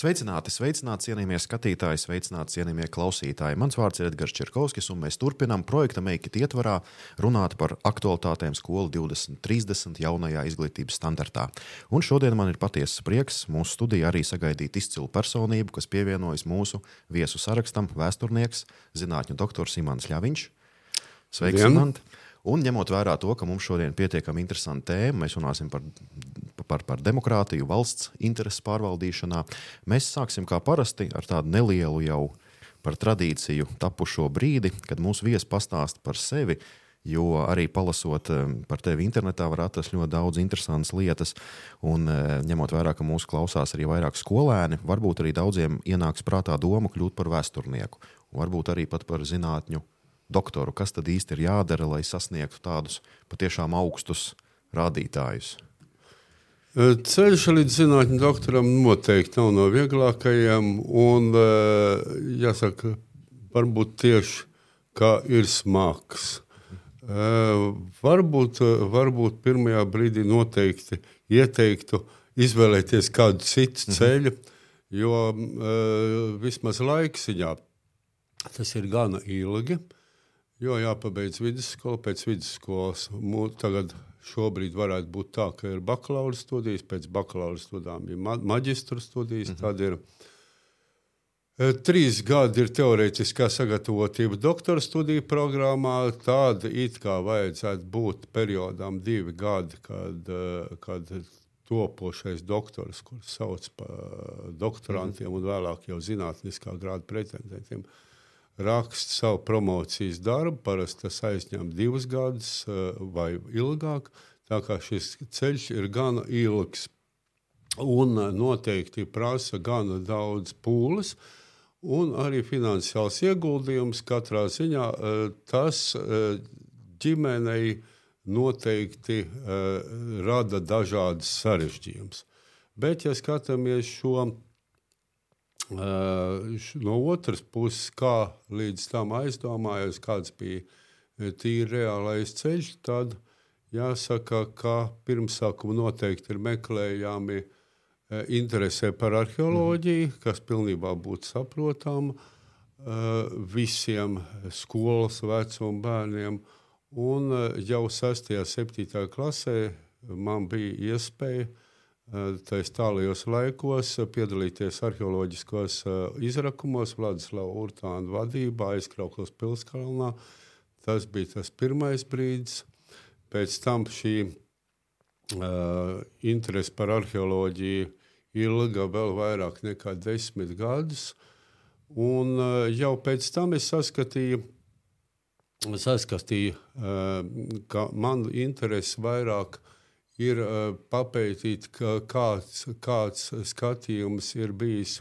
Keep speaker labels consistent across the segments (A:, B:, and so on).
A: Sveicināti, sveicināti, cienījamie skatītāji, sveicināti, cienījamie klausītāji. Mans vārds ir Edgars Čerkovskis, un mēs turpinām projekta Meikit ietvarā runāt par aktualitātēm skolu 2030 jaunajā izglītības standartā. Un šodien man ir patiesas prieks mūsu studijā arī sagaidīt izcilu personību, kas pievienojas mūsu viesu sarakstam - vēsturnieks, zinātņu doktors Imants Ļaviņš. Sveiks, Imants! Un ņemot vērā to, ka mums šodien ir pietiekami interesanta tēma, mēs runāsim par, par, par demokrātiju, valsts interesu pārvaldīšanā. Mēs sāksim kā parasti ar tādu nelielu jau par tradīciju tapušo brīdi, kad mūsu viesi pastāsta par sevi. Jo arī palasot par tevi internetā, var atrast ļoti daudz interesantas lietas. Un, uh, ņemot vērā, ka mūsu klausās arī vairāk skolēni, varbūt arī daudziem ienāks prātā doma kļūt par vēsturnieku, varbūt arī par zinātņu doktoru, kas tad īsti ir jādara, lai sasniegtu tādus patiešām augstus rādītājus?
B: Ceļš līdz zinātnē doktoram noteikti nav no vieglākajiem. Un, jāsaka, varbūt tieši kā ir smags. Varbūt, varbūt pirmajā brīdī noteikti ieteiktu izvēlēties kādu citu mhm. ceļu, jo vismaz laiks viņā tas ir gana ilgi. Jo jāpabeidz vidusskola, pēc vidusskolas. Tagad šobrīd varētu būt tā, ka ir bakalaura studijas, pēc bakalaura studijām ir ma maģistra studijas. Mm -hmm. Tad ir e, trīs gadi ir teorētiskā sagatavotība doktora studiju programmā. Tāda it kā vajadzētu būt periodām divi gadi, kad, e, kad topošais doktors, kurus sauc par doktorantiem mm -hmm. un vēlāk jau zinātniskā grāda pretendentiem, uh, raksta savu promocijas darbu. Parasti tas aizņem divus gadus eh, vai ilgāk. Tā kā šis ceļš ir gana ilgs un eh, noteikti prasa gana daudz pūles. Un arī finansiāls ieguldījums katrā ziņā eh, tas ģimenei noteikti rada dažādas sarežģījumus. Bet, ja skatāmies šo No otras puses, kā līdz tam aizdomājos, kāds bija tīri reālais ceļš, tad jāsaka, ka pirmsākuma noteikti ir meklējami interese par arheoloģiju, mm. kas pilnībā būtu saprotama visiem skolas vecuma bērniem. Un jau 6. un 7. klasē man bija iespēja Tais tālajos laikos piedalīties arheoloģiskos izrakumos Vladislava Urtāna vadībā aizkrauklos Pilskalnā. Tas bija tas pirmais brīdis. Pēc tam šī uh, interese par arheoloģiju ilga vēl vairāk nekā desmit gadus. Un uh, jau pēc tam es saskatīju, saskatīju ka man interese vairāk ir uh, papētīt, kāds, kāds skatījums ir bijis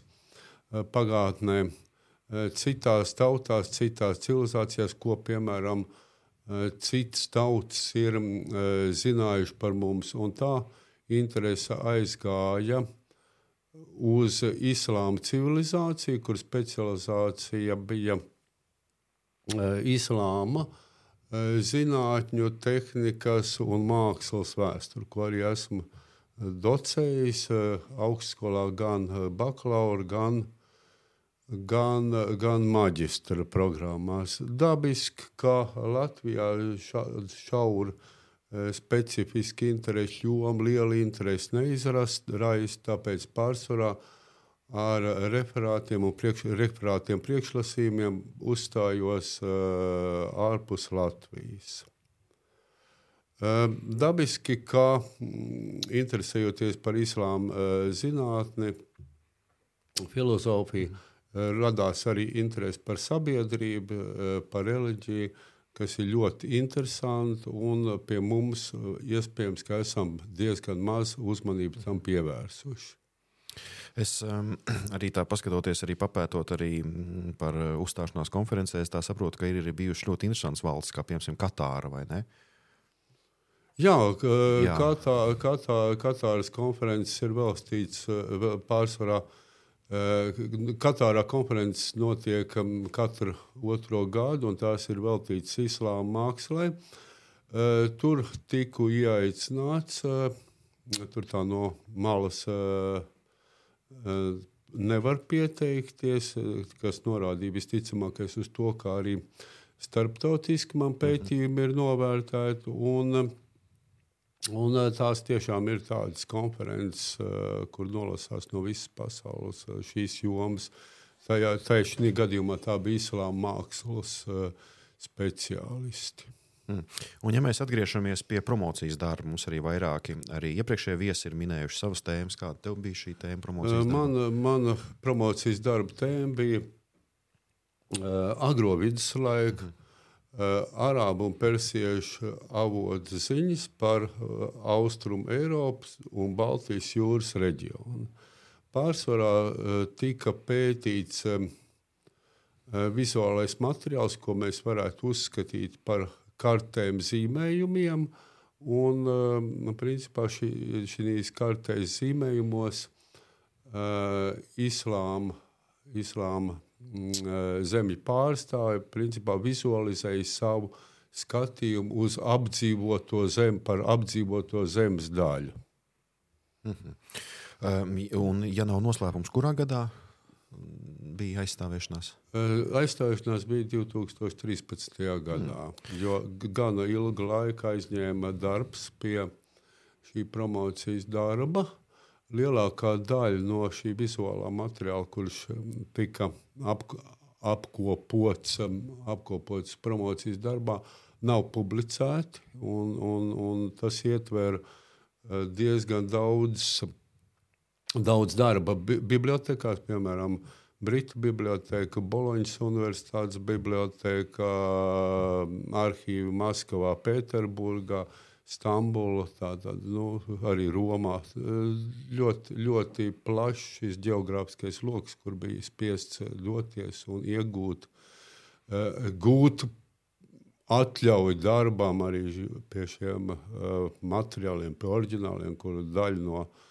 B: pagātnē, citās tautās, citās civilizācijās, ko piemēram citas tautas ir zinājuši par mums. Un tā interese aizgāja uz islāma civilizāciju, kur specializācija bija islāma. Uh, zinātņu, tehnikas un mākslas vēsturi, ko arī esmu eh, docējis eh, augstskolā gan bakalaura, gan, gan, gan maģistra programmās. Dabiski, ka Latvijā ša, šaura specifiski interesi joma, liela interesi neizraist, tāpēc pārsvarā ar referātiem un priekš, referātiem priekšlasījumiem uzstājos uh, ārpus Latvijas. Uh, dabiski, ka mm, interesējoties par islāma uh, zinātni, filozofiju, uh, radās arī interese par sabiedrību, par reliģiju, kas ir ļoti interesanti. Pie mums iespējams, ka esam diezgan maz uzmanību tam pievērsuši.
A: Es um, arī tā paskatoties, arī papētot arī mm, par uh, uzstāšanās konferencēs, tā saprotu, ka ir arī bijušas ļoti interesantas valsts, kā piemēram Katāra vai ne?
B: Jā, Jā. Katā, katā, Katāras konferences ir veltīts uh, pārsvarā. Uh, Katārā konferences notiek um, katru otro gadu, un tās ir veltītas islāma mākslē. Tur tiku ieaicināts, tur tā no malas nevar pieteikties, kas norādīja visticamākais uz to, kā arī starptautiski man pētījumi ir novērtēti. Un, Un tās tiešām ir tādas konferences, kur nolasās no visas pasaules šīs jomas. Tajā, tajā gadījumā tā bija islāma mākslas speciālisti.
A: Mm. Un, ja mēs atgriežamies pie promocijas darba, mums arī vairāki arī iepriekšējie viesi ir minējuši savas tēmas. Kāda tev bija šī tēma promocijas
B: darba? Mana, promocijas darba tēma bija uh, agro viduslaika. Mm. Uh, Arābu un persiešu avotu ziņas par uh, austrumu Eiropas un Baltijas jūras reģionu. Pārsvarā uh, tika pētīts uh, vizuālais materiāls, ko mēs varētu uzskatīt par kartēm, zīmējumiem. Un, uh, principā, šī, šīs kartēs zīmējumos uh, islāma, islāma uh, zemju pārstāvji principā vizualizēja savu skatījumu uz apdzīvoto zemi par apdzīvoto zemes daļu.
A: Mm -hmm. um, un, ja nav noslēpums, kurā gadā bija aizstāvēšanās?
B: Aizstāvēšanās bija 2013. gadā, mm. jo gana ilgu laiku aizņēma darbs pie šī promocijas darba. Lielākā daļa no šī vizuālā materiāla, kurš tika ap, apkopots, apkopots promocijas darbā, nav publicēti. Un, un, un tas ietver diezgan daudz daudz darba bibliotekās, piemēram, Britu biblioteka, Boloņas Universitātes biblioteka, arhīvi Maskavā, Pēterburgā. Stambula, tātad, nu, arī Romā. Ļoti, ļoti plašs šis geogrāfiskais lokus, kur bija spiests doties un iegūt uh, gūt atļauju darbam arī pie šiem uh, materiāliem, pie oriģināliem, kuru daļa no uh,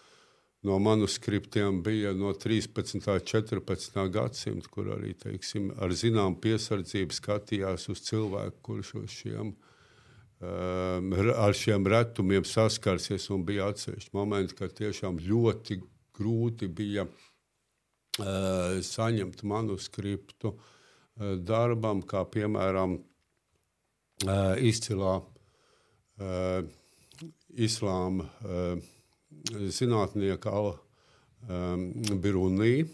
B: no manuskriptiem bija no 13. un 14. gadsimta, kur arī teiksim, ar zināmu piesardzību skatījās uz cilvēku, kurš uz šiem, um, ar šiem retumiem saskarsies. Bija atsevišķi momenti, kad tiešām ļoti grūti bija uh, saņemt manuskriptu uh, darbam, kā piemēram uh, izcilā islāma. Zinātnieka um, Birunī.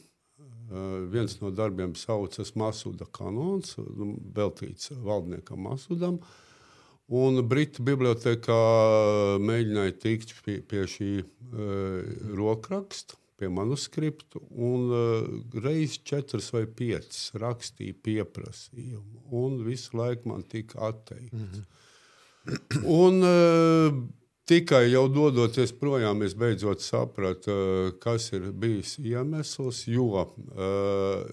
B: Uh, viens no darbiem saucas Masuda kanons, nu, veltīts valdniekam Masudam. Un Britu bibliotekā mēģināja tikt pie, pie šī uh, rokraksta, pie manuskriptu, un uh, reizes četras vai piecas rakstīja pieprasījumu, un visu laiku man tika atteikts. Mm -hmm. un, uh, Tikai jau dodoties projām, es beidzot sapratu, eh, kas ir bijis iemesls. Jo, eh,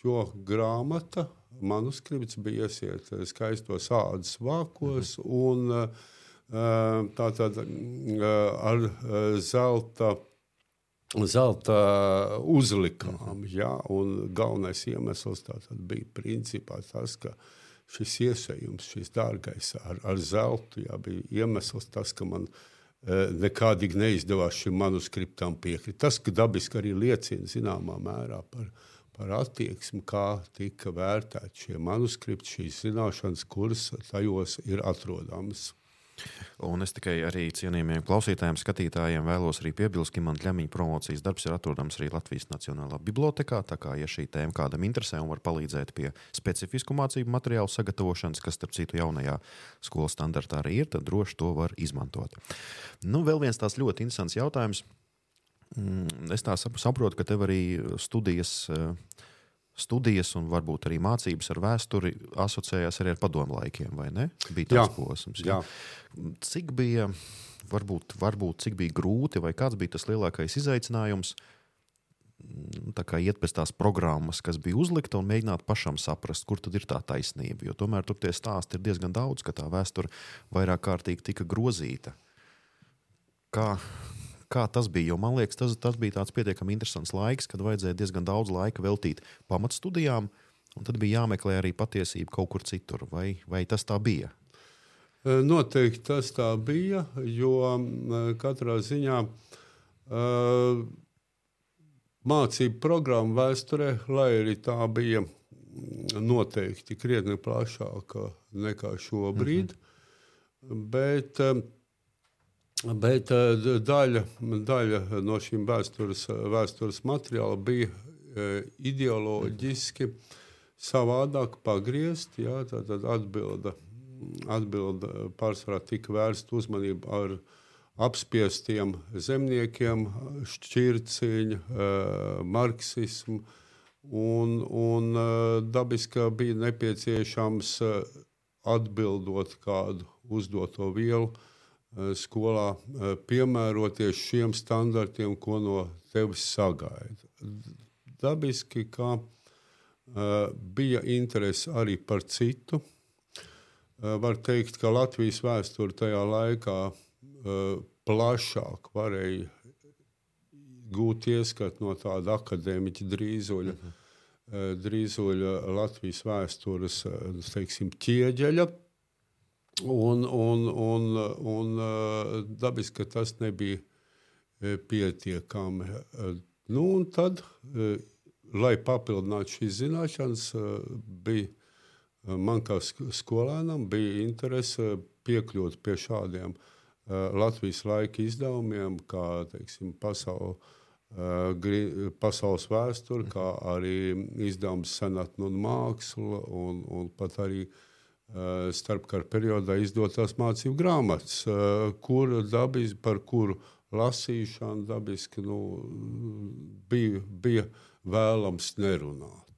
B: jo grāmata, manuskripts bija iesiet skaistos ādas vākos mhm. un eh, tātad ar zelta. Zelta uzlikām, ja, un galvenais iemesls bija principā tas, ka uh, šis iesējums, šis dārgais ar, ar zeltu, jā, bija iemesls tas, ka man e, nekādīgi neizdevās šim manuskriptam piekrist. Tas, dabiski arī liecina zināmā mērā par, par attieksmi, kā tika vērtēti šie manuskripti, šīs zināšanas, kuras tajos ir atrodamas.
A: Un es tikai arī cienījamiem klausītājiem, skatītājiem vēlos arī piebilst, ka man ķemiņa promocijas darbs ir atrodams arī Latvijas Nacionālā bibliotekā. Tā kā ja šī tēma kādam interesē un var palīdzēt pie specifisku mācību materiālu sagatavošanas, kas, starp citu, jaunajā skolas standartā arī ir, tad droši to var izmantot. Nu, vēl viens tāds ļoti interesants jautājums. Mm, es tā saprotu, ka tev arī studijas uh, studijas un varbūt arī mācības ar vēsturi asociējās arī ar padomu laikiem, vai ne? Bija tāds jā, posms. Jā. Jā. Cik bija, varbūt, varbūt cik bija grūti, vai kāds bija tas lielākais izaicinājums? Mm, tā kā iet pēc tās programmas, kas bija uzlikta, un mēģināt pašam saprast, kur tad ir tā taisnība. Jo tomēr tur tie stāsti ir diezgan daudz, ka tā vēsture vairāk kārtīgi tika grozīta. Kā, kā tas bija. Jo man liekas, tas, tas bija tāds pietiekami interesants laiks, kad vajadzēja diezgan daudz laika veltīt pamatstudijām, un tad bija jāmeklē arī patiesība kaut kur citur. Vai, vai tas tā bija?
B: E, noteikti tas tā bija, jo katrā ziņā uh, mācību programma vēsturē, lai arī tā bija noteikti krietni plašāka nekā šobrīd. Mm -hmm. Bet, bet daļa, daļa no šīm vēstures, vēstures materiāla bija ideoloģiski savādāk pagriezt. Jā, tad atbilda, atbilda pārsvarā tika vērsta uzmanība ar apspiestiem zemniekiem, šķirciņu, marksismu Un, un eh, dabiski bija nepieciešams eh, atbildot kādu uzdoto vielu eh, skolā, piemēroties šiem standartiem, ko no tevis sagaida. Dabiski, ka bija interese arī par citu. Var teikt, ka Latvijas vēsture tajā laikā plašāk varēja gūt ieskatu no tāda akadēmiķa drīzuļa. Uh -huh. Drīzuļa Latvijas vēstures teiksim, ķieģeļa. Un, un, un, un dabiski, ka tas nebija pietiekami. Nu, tad, lai papildinātu šīs zināšanas, bija man kā skolēnam bija interese piekļūt pie šādiem Latvijas laika izdevumiem, kā teiksim, pasaule. Pasaules vēsture, kā arī izdevums senatne un māksla, un, un pat arī uh, starpkara periodā izdotās mācību grāmatas, uh, kur dabis, par kuru lasīšanu dabiski nu, bija, bija vēlams nerunāt.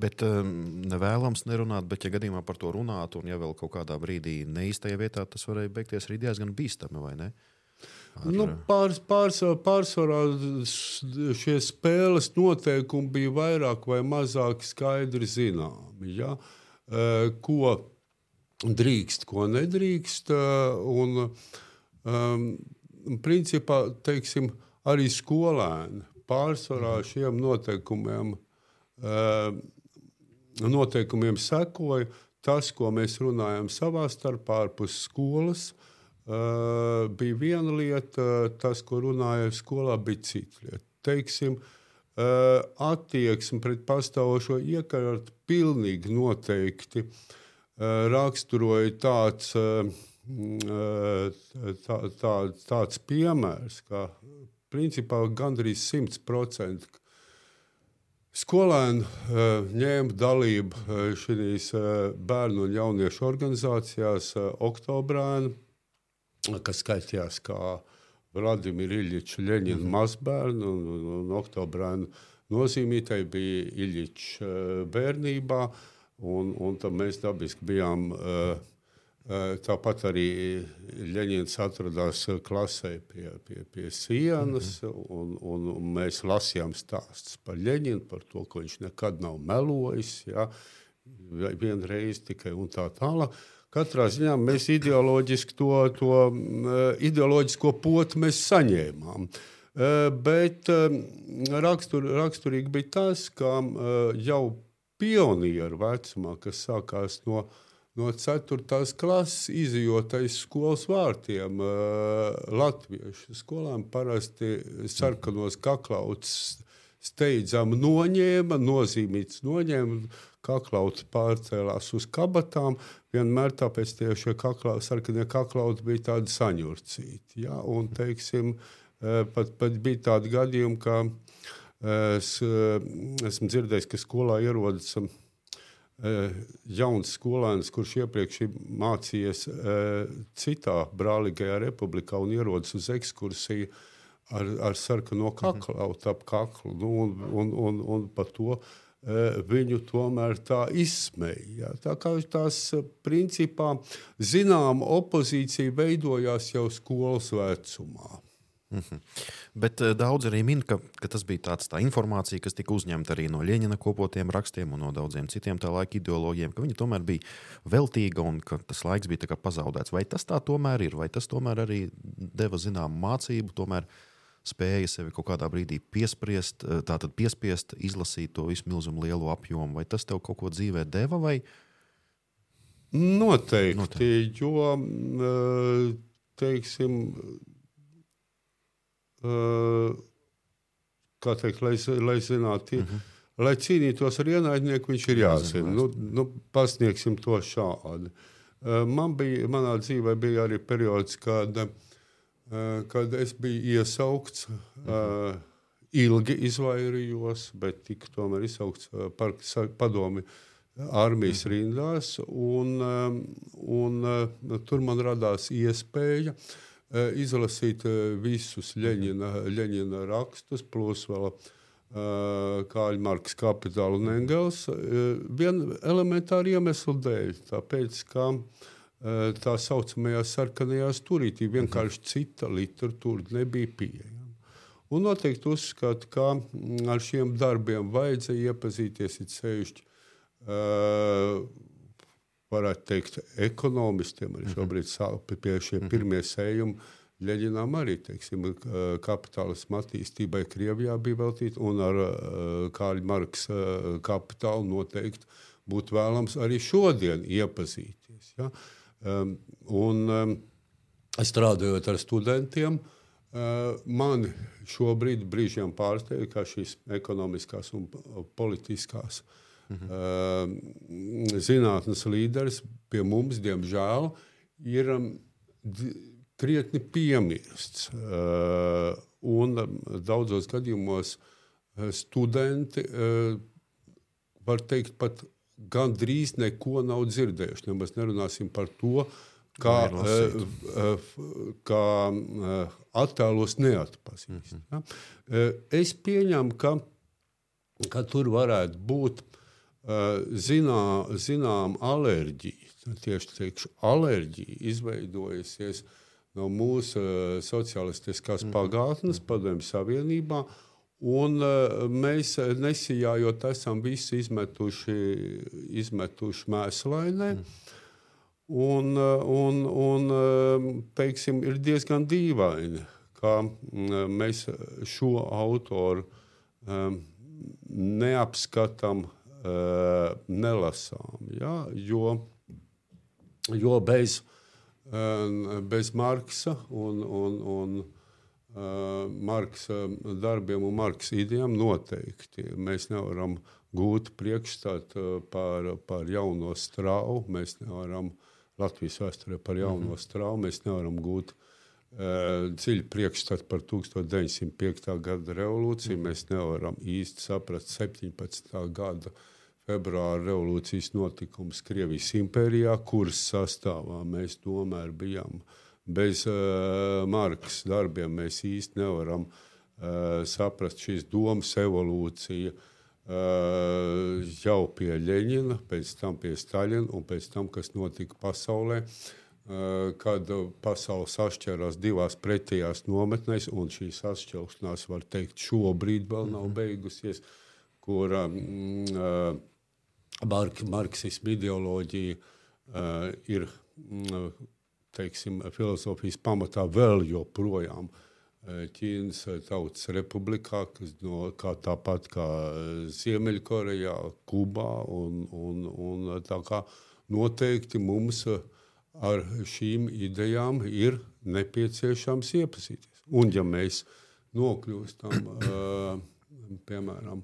A: Bet um, nevēlams nerunāt, bet, ja gadījumā par to runātu, un ja vēl kaut kādā brīdī neīstajā vietā, tas varēja beigties arī diezgan bīstami, vai ne?
B: Ar... Nu, pārs, pārsvarā, pārsvarā šie spēles noteikumi bija vairāk vai mazāk skaidri zināmi. Ja? Ko drīkst, ko nedrīkst. Un, um, principā, teiksim, arī skolēni pārsvarā mhm. šiem noteikumiem uh, noteikumiem sekoja tas, ko mēs runājam savā starpā, ārpus skolas. Bija viena lieta, tas, ko runāja skolā, bija cita lieta. Teiksim, uh, attieksme pret pastāvošo iekārtu pilnīgi noteikti. Uh, raksturoja tāds, tā, tā, tāds piemērs, ka principā gandrīz 100% Skolēni ņēma dalību šīs bērnu un jauniešu organizācijās Oktobrēna, kas skaitījās kā Vladimira Iļiča Leņķina mm mazbērnu, un, un, un Oktobrēna nozīmītai bija Iļiča uh, bērnībā, un, un tad mēs dabiski bijām uh, Tāpat arī Leņķins atradās klasē pie, pie, pie sienas, mm -hmm. un, un, un mēs lasījām stāstus par Leņķinu, par to, ka viņš nekad nav melojis. Ja, vienreiz tikai un tā tālāk. Katrā ziņā mēs ideoloģiski to, to ideoloģisko potu mēs saņēmām. Bet rakstur, raksturīgi bija tas, ka jau pionieru vecumā, kas sākās no no 4. klases izjūt aiz skolas vārtiem. Latviešu skolām parasti sarkanos kaklauts steidzami noņēma, nozīmīts noņēma, kaklauts pārcēlās uz kabatām. Vienmēr tāpēc tie šie kakla, sarkanie kaklauti bija tādi saņurcīti. Ja? Un, teiksim, pat, pat bija tādi gadījumi, ka es esmu dzirdējis, ka skolā ierodas Eh, jauns skolēns, kurš iepriekš mācījies eh, citā brālīgajā republikā un ierodas uz ekskursiju ar, ar sarkano mhm. kaklu, ap kaklu. Nu, un, un, un, un par to eh, viņu tomēr tā izsmeja. Tā kā tās principā zināma opozīcija veidojās jau skolas vecumā.
A: Mm -hmm. Bet uh, daudz arī min, ka, ka tas bija tāds, tā informācija, kas tika uzņemta arī no Lielņina kopotiem rakstiem un no daudziem citiem tā laika ideologiem, ka viņi tomēr bija veltīga un ka tas laiks bija pazaudēts. Vai tas tā tomēr ir, vai tas tomēr arī deva zināmu mācību, tomēr spēja sevi kaut kādā brīdī piespriest, eh, tātad piespiest izlasīt to visu milzumu lielo apjomu, vai tas tev kaut ko dzīvē deva? Vai...
B: Noteikti, Noteikti. jo teiksim, kā teikt, lai, lai zinātu, mm -hmm. lai cīnītos ar ienaidnieku, viņš ir jāzina. Nu, nu, pasniegsim to šādi. Man bija, manā dzīvē bija arī periods, kad, kad es biju iesaukts. Mm -hmm. Ilgi izvairījos, bet tika tomēr izsaukts par padomi armijas mhm. rindās. Un, un, tur man radās iespēja Eh, izlasīt eh, visus Leņķina, Leņķina rakstus, plus vēl Kāļa Marks, Kapitāla un Engels. Uh, Vienu elementāru iemeslu dēļ, tāpēc, ka uh, tā saucamajā sarkanajā stūrītī vienkārši cita literatūra nebija pieejama. Un noteikti uzskatu, ka mm, ar šiem darbiem vajadzēja iepazīties it sevišķi. Uh, varētu teikt, ekonomistiem arī šobrīd sāp pie šie mhm. pirmie sējumi. Ļeņinām arī teiksim, kapitālisma attīstībai Krievijā bija veltīta, un ar Kāļa Marksa kapitālu noteikti būtu vēlams arī šodien iepazīties. Ja? Um, un, um, strādājot ar studentiem, uh, man šobrīd brīžiem pārsteidz, ka šīs ekonomiskās un politiskās uh, Mhm. Zinātnes līderis pie mums, diemžēl, ir krietni piemirsts. Un daudzos gadījumos studenti var teikt, pat gandrīz neko nav dzirdējuši. Nemaz nerunāsim par to, kā, kā attēlos neatpazīst. Mm -hmm. ja? Es pieņemu, ka, ka tur varētu būt zinā, zinām alerģija, tieši teikšu, alerģija izveidojusies no mūsu sociālistiskās mm. pagātnes, padomju savienībā. Un mēs nesijājot, esam visi izmetuši, izmetuši mēslainē. Mm. Un, un, un teiksim, ir diezgan dīvaini, ka mēs šo autoru neapskatām nelasām. Ja? Jo, jo bez, bez Marksa un, un, un Marksa darbiem un Marksa idejām noteikti mēs nevaram gūt priekšstatu par, par jauno strauju. Mēs nevaram Latvijas vēsturē par jauno -hmm. strauju. Mēs nevaram gūt uh, dziļu priekšstatu par 1905. gada revolūciju. -hmm. Mēs nevaram īsti saprast 17. gada februāra revolūcijas notikums Krievijas impērijā, kuras sastāvā mēs tomēr bijām. Bez uh, Markas darbiem mēs īsti nevaram uh, saprast šīs domas evolūciju. Uh, jau pie Leņķina, pēc tam pie Staļina un pēc tam, kas notika pasaulē, uh, kad pasaule sašķērās divās pretējās nometnēs, un šī sašķelšanās, var teikt, šobrīd vēl nav mhm. beigusies, kur mm, mark, marksismu ideoloģija ir mm, teiksim, filozofijas pamatā vēl joprojām. Uh, Ķīnas Tautas Republikā, kas no, kā tāpat kā Ziemeļkorejā, Kubā. Un, un, un tā kā noteikti mums ar šīm idejām ir nepieciešams iepazīties. Un ja mēs nokļūstam, piemēram,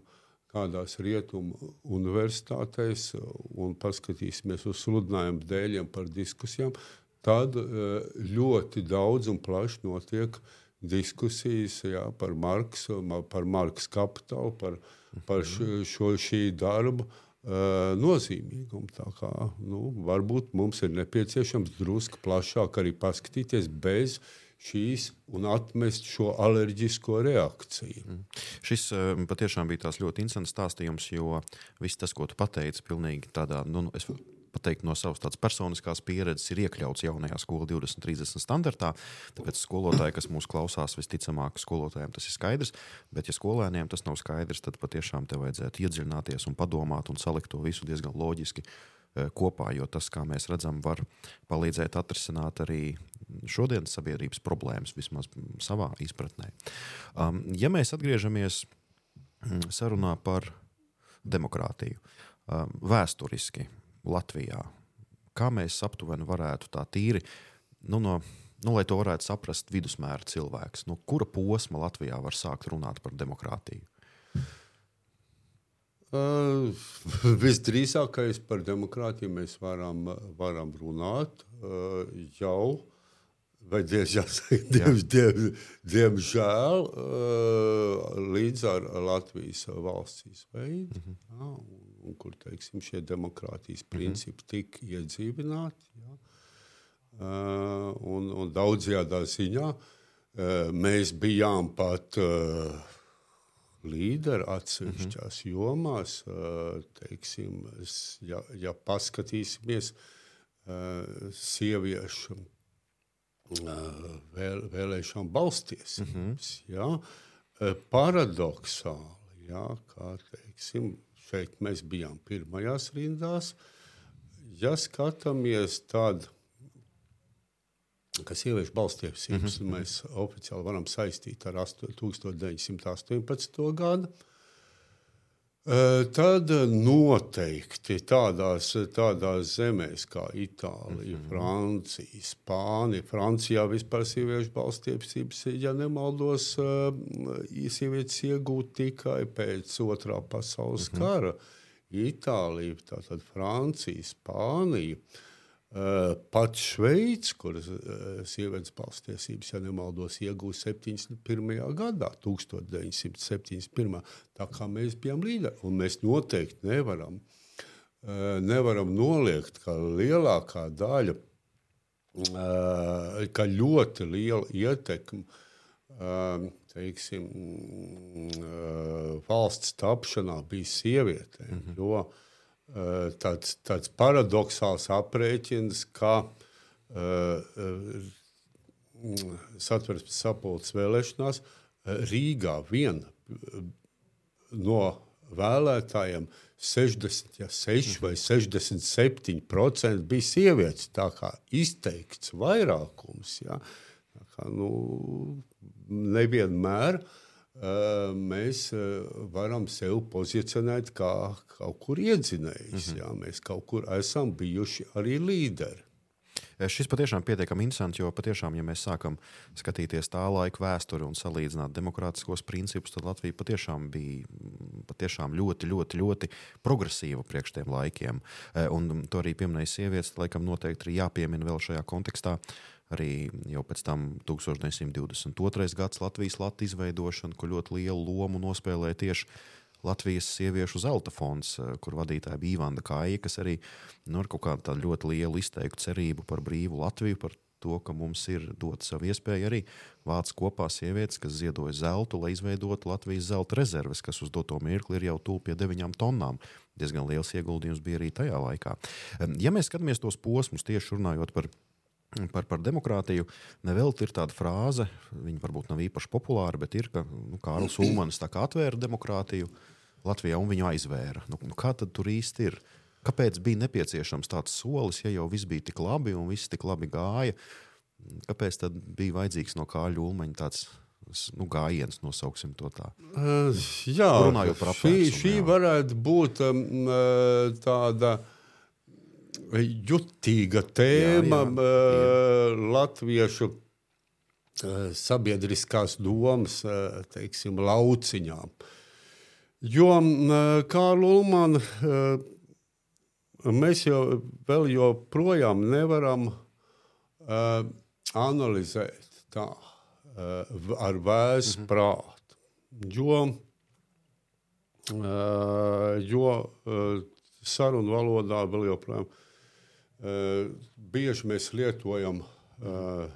B: kādās rietumu universitātēs un paskatīsimies uz sludinājumu dēļiem par diskusijām, tad eh, ļoti daudz un plaši notiek diskusijas jā, par Marksu, par Marksu kapitālu, par, par šo, šī darba uh, nozīmīgumu. Tā kā, nu, varbūt mums ir nepieciešams drusku plašāk arī paskatīties bez šīs un atmest šo alerģisko reakciju. Mm.
A: Šis um, patiešām bija ļoti interesants stāstījums, jo viss tas, ko tu pateici, pilnīgi tādā, nu, nu es pateikt, no savas tādas personiskās pieredzes, ir iekļauts jaunajā skola 2030 standartā. Tāpēc skolotāji, kas mūs klausās, visticamāk, skolotājiem tas ir skaidrs. Bet, ja skolēniem tas nav skaidrs, tad patiešām te vajadzētu iedziļināties un padomāt un salikt to visu diezgan loģiski Eh, kopā, jo tas, kā mēs redzam, var palīdzēt atrisināt arī šodienas sabiedrības problēmas, vismaz savā izpratnē. Um, ja mēs atgriežamies sarunā par demokrātiju, um, vēsturiski Latvijā, kā mēs aptuveni varētu tā tīri nu, no Nu, lai to varētu saprast vidusmēra cilvēks, no kura posma Latvijā var sākt runāt par demokrātiju?
B: Uh, visdrīzākais par demokrātiju mēs varam, varam runāt uh, jau. Vai diemžēl, diem, diem, diemžēl uh, līdz ar Latvijas valsts izveidi, mm -hmm. jā, un, un, kur teiksim, šie demokrātijas mhm. principi mm -hmm. tika iedzīvināti. Jā. Uh, un, un daudzajā ziņā uh, mēs bijām pat uh, līderi atsevišķās mm -hmm. jomās. Teiksim, ja, ja paskatīsimies sieviešu vēl, vēlēšanu balstiesības, mm -hmm. ja, paradoxāli, ja, kā teiksim, šeit mēs bijām pirmajās rindās. Ja skatāmies tādā ka sieviešu balstiesības mm -hmm. mēs oficiāli varam saistīt ar 1918. gadu. Tad noteikti tādās, tādās zemēs kā Itālija, mm -hmm. Francija, Spānija. Francijā vispār sieviešu balstiesības, ja nemaldos, sievietes iegūt tikai pēc otrā pasaules mm -hmm. kara. Itālija, tātad Francija, Spānija. Uh, Eh, Pat Šveice, kuras eh, sievietes balstiesības, ja nemaldos, iegūta 71. gadā, 1971. Tā kā mēs bijām līderi, un mēs noteikti nevaram, eh, nevaram noliegt, ka lielākā daļa, ka ļoti liela ietekme teiksim, valsts tapšanā bija sievietēm. Mm -hmm. Eh, tāds, tāds paradoxāls aprēķins, ka uh, satversmes sapulces vēlēšanās Rīgā vien no vēlētājiem 66 vai 67% bija sievietes. Tā kā izteikts vairākums. Ja? Tā kā, nu, nevienmēr uh, mēs varam sevi pozicionēt kā kaut kur iedzinējis. Mm -hmm. Mēs kaut kur esam bijuši arī līderi.
A: Šis patiešām ir pietiekami interesants, jo patiešām, ja mēs sākam skatīties tā laika vēsturi un salīdzināt demokrātiskos principus, tad Latvija patiešām bija patiešām ļoti, ļoti, ļoti progresīva priekš tiem laikiem. Un to arī pieminēja sievietes, laikam noteikti ir jāpiemina vēl šajā kontekstā. Uh, arī jau pēc tam 1922. gads Latvijas Latvijas izveidošana, kur ļoti lielu lomu nospēlēja tieši Latvijas sieviešu zelta fonds, eh, kur vadītāja bija Ivanda Kāja, kas arī nu, ar kaut kādu ļoti lielu izteiktu cerību par brīvu Latviju, par to, ka mums ir dota savu iespēju arī vāc kopā sievietes, kas ziedoja zeltu, lai izveidotu Latvijas zelta rezerves, kas uz doto mirkli ir jau tuvu pie 9 tonnām. Diezgan liels ieguldījums bija arī tajā laikā. Ja mēs skatāmies tos posmus, tieši runājot par Par, par demokrātiju nevelti ir tāda frāze, viņa varbūt nav īpaši populāra, bet ir, ka nu, Kārlis Ulmans atvēra demokrātiju Latvijā un viņu aizvēra. Nu, nu, kā tad tur īsti ir? Kāpēc bija nepieciešams tāds solis, ja jau viss bija tik labi un viss tik labi gāja? Kāpēc tad bija vajadzīgs no Kāļa Ulmaņa tāds nu, gājiens, nosauksim to tā?
B: Uh, jā, runājot par apgājumu. Šī, šī varētu būt um, tāda. Uh, jutīga tēma jā, jā, jā. latviešu sabiedriskās domas teiksim, lauciņām. Jo kā Lūmana mēs jau vēl joprojām nevaram analizēt tā ar vēsu mhm. prātu. Jo, jo sarunu valodā vēl joprojām Uh, bieži mēs lietojam uh,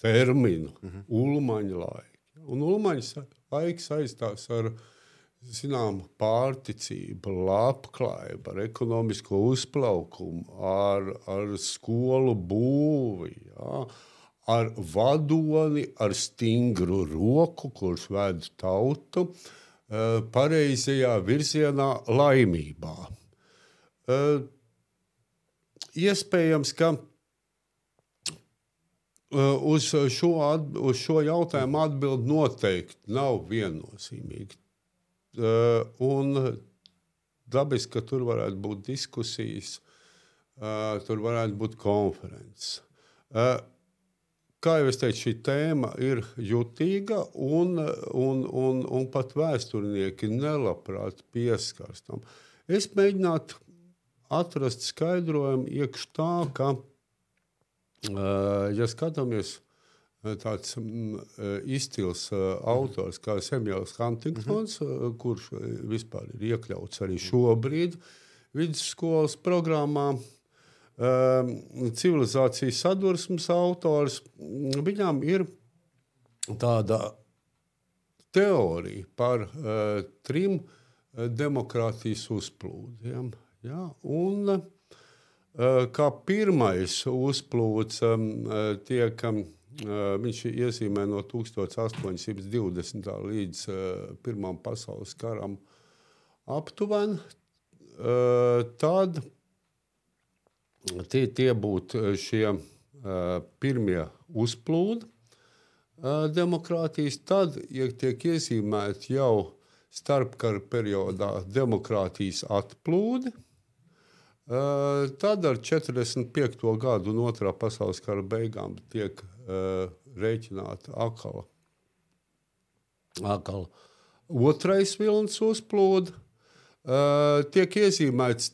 B: terminu -hmm. ulmaņa laika. Un ulmaņa laiks saistās ar zināmu pārticību, labklājību, ar ekonomisko uzplaukumu, ar, ar skolu būvi. Ja? Ar vadoni, ar stingru roku, kurš ved tautu uh, pareizajā virzienā, laimībā. Iespējams, ka uh, uz šo, uz šo jautājumu atbild noteikti nav viennozīmīga. Uh, un dabiski, ka tur varētu būt diskusijas, uh, tur varētu būt konferences. kā jau es teicu, šī tēma ir jutīga, un, un, un, un pat vēsturnieki nelabprāt pieskaras tam. Es mēģinātu atrast skaidrojumu iekš tā, ka, ja skatāmies tāds izcils autors kā Samuels Huntingtons, mm -hmm. kurš vispār ir iekļauts arī šobrīd vidusskolas programmā, civilizācijas sadursmes autors, viņam ir tāda teorija par trim demokrātijas uzplūdiem. Ja? Un, uh, kā pirmais uzplūds um, tiek, um, viņš iezīmē no 1820. līdz Pirmam pasaules karam aptuveni. Tad tie, tie būtu šie pirmie uzplūdi demokrātijas, tad ja tiek iezīmēti jau starpkara periodā demokrātijas atplūdi. Tad ar 45. gadu un otrā pasaules kara beigām tiek uh, rēķināta akala. akala. Otrais vilnis uzplūda, uh, tiek iezīmēts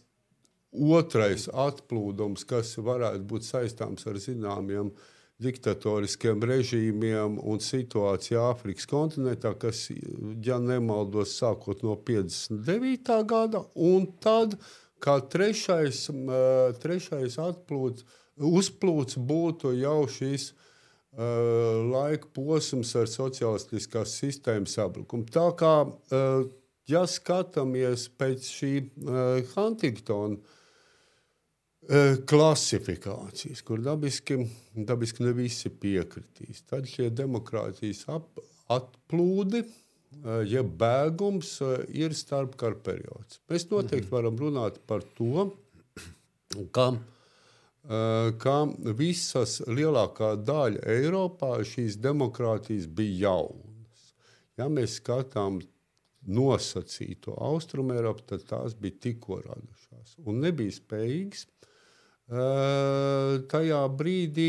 B: otrais atplūdums, kas varētu būt saistāms ar zināmiem diktatoriskiem režīmiem un situācija Āfrikas kontinentā, kas, ja nemaldos, sākot no 59. gada, un tad kā trešais, trešais atplūds, uzplūds būtu jau šis laika posms ar sociālistiskās sistēmas sabrukumu. Tā kā, ja skatāmies pēc šī Huntingtona klasifikācijas, kur dabiski, dabiski ne visi piekritīs. Tad šie demokrātijas ap, atplūdi, jeb bēgums, ir starpkara periods. Mēs noteikti varam runāt par to, ka, ka visas lielākā daļa Eiropā šīs demokrātijas bija jaunas. Ja mēs skatām nosacīto austrumu Eiropu, tad tās bija tikko radušās un nebija spējīgas tajā brīdī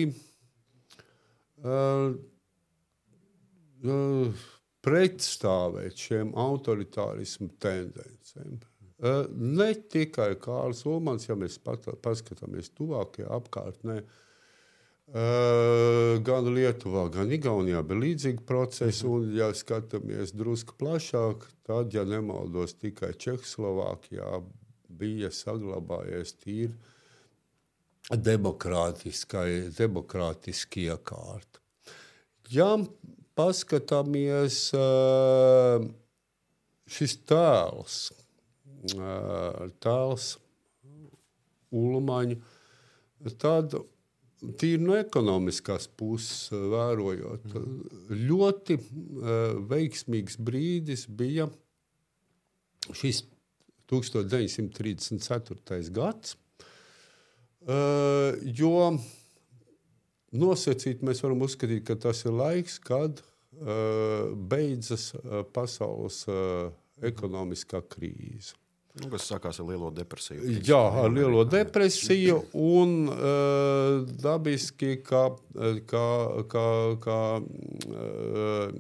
B: pretstāvēt šiem autoritārismu tendencēm. Ne tikai Kārls Ulmans, ja mēs paskatāmies tuvākajā apkārtnē, gan Lietuvā, gan Igaunijā bija līdzīgi procesi. Mhm. Un, ja skatāmies drusku plašāk, tad, ja nemaldos, tikai Čehoslovākijā bija saglabājies tīri demokrātiski iekārta. Ja paskatāmies šis tēls, tēls Ulmaņa, tad tīri no ekonomiskās puses vērojot, ļoti veiksmīgs brīdis bija šis 1934. gads jo nosacīt mēs varam uzskatīt, ka tas ir laiks, kad beidzas uh, pasaules uh, ekonomiskā krīze.
A: Nu, kas sākās ar lielo depresiju?
B: Jā, ar lielo depresiju. Un uh, dabiski, ka, ka, ka, ka uh,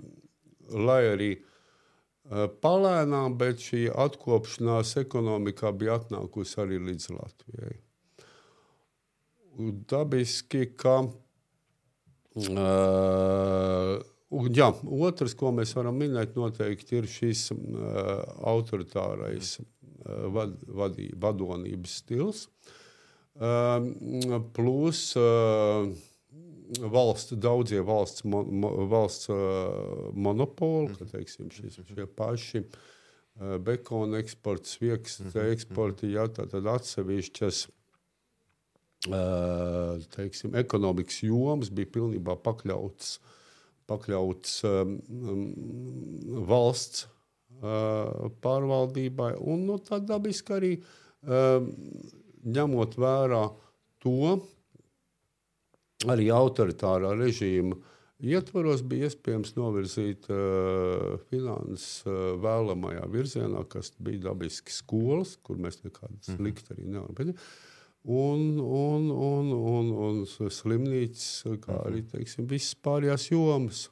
B: lai arī uh, palēnām, bet šī atkopšanās ekonomikā bija atnākusi arī līdz Latvijai dabiski, ka. Uh, Un, jā, otrs, ko mēs varam minēt, noteikti ir šis uh, autoritārais uh, vad, vadī, vadonības stils. Uh, plus uh, valsts, daudzie valsts, mo, mo, valsts uh, monopoli, ka teiksim, šis, šie paši uh, bekona eksports, svieks eksporti, jā, tātad atsevišķas teiksim, ekonomikas jomas bija pilnībā pakļauts, pakļauts um, valsts uh, pārvaldībai. Un, nu, tad dabiski arī um, ņemot vērā to, arī autoritārā režīma ietvaros bija iespējams novirzīt uh, finanses uh, vēlamajā virzienā, kas bija dabiski skolas, kur mēs nekādas mm -hmm. arī nevaram. Un, un, un, un, un un slimnīcas, kā arī teiksim, visas pārējās jomas.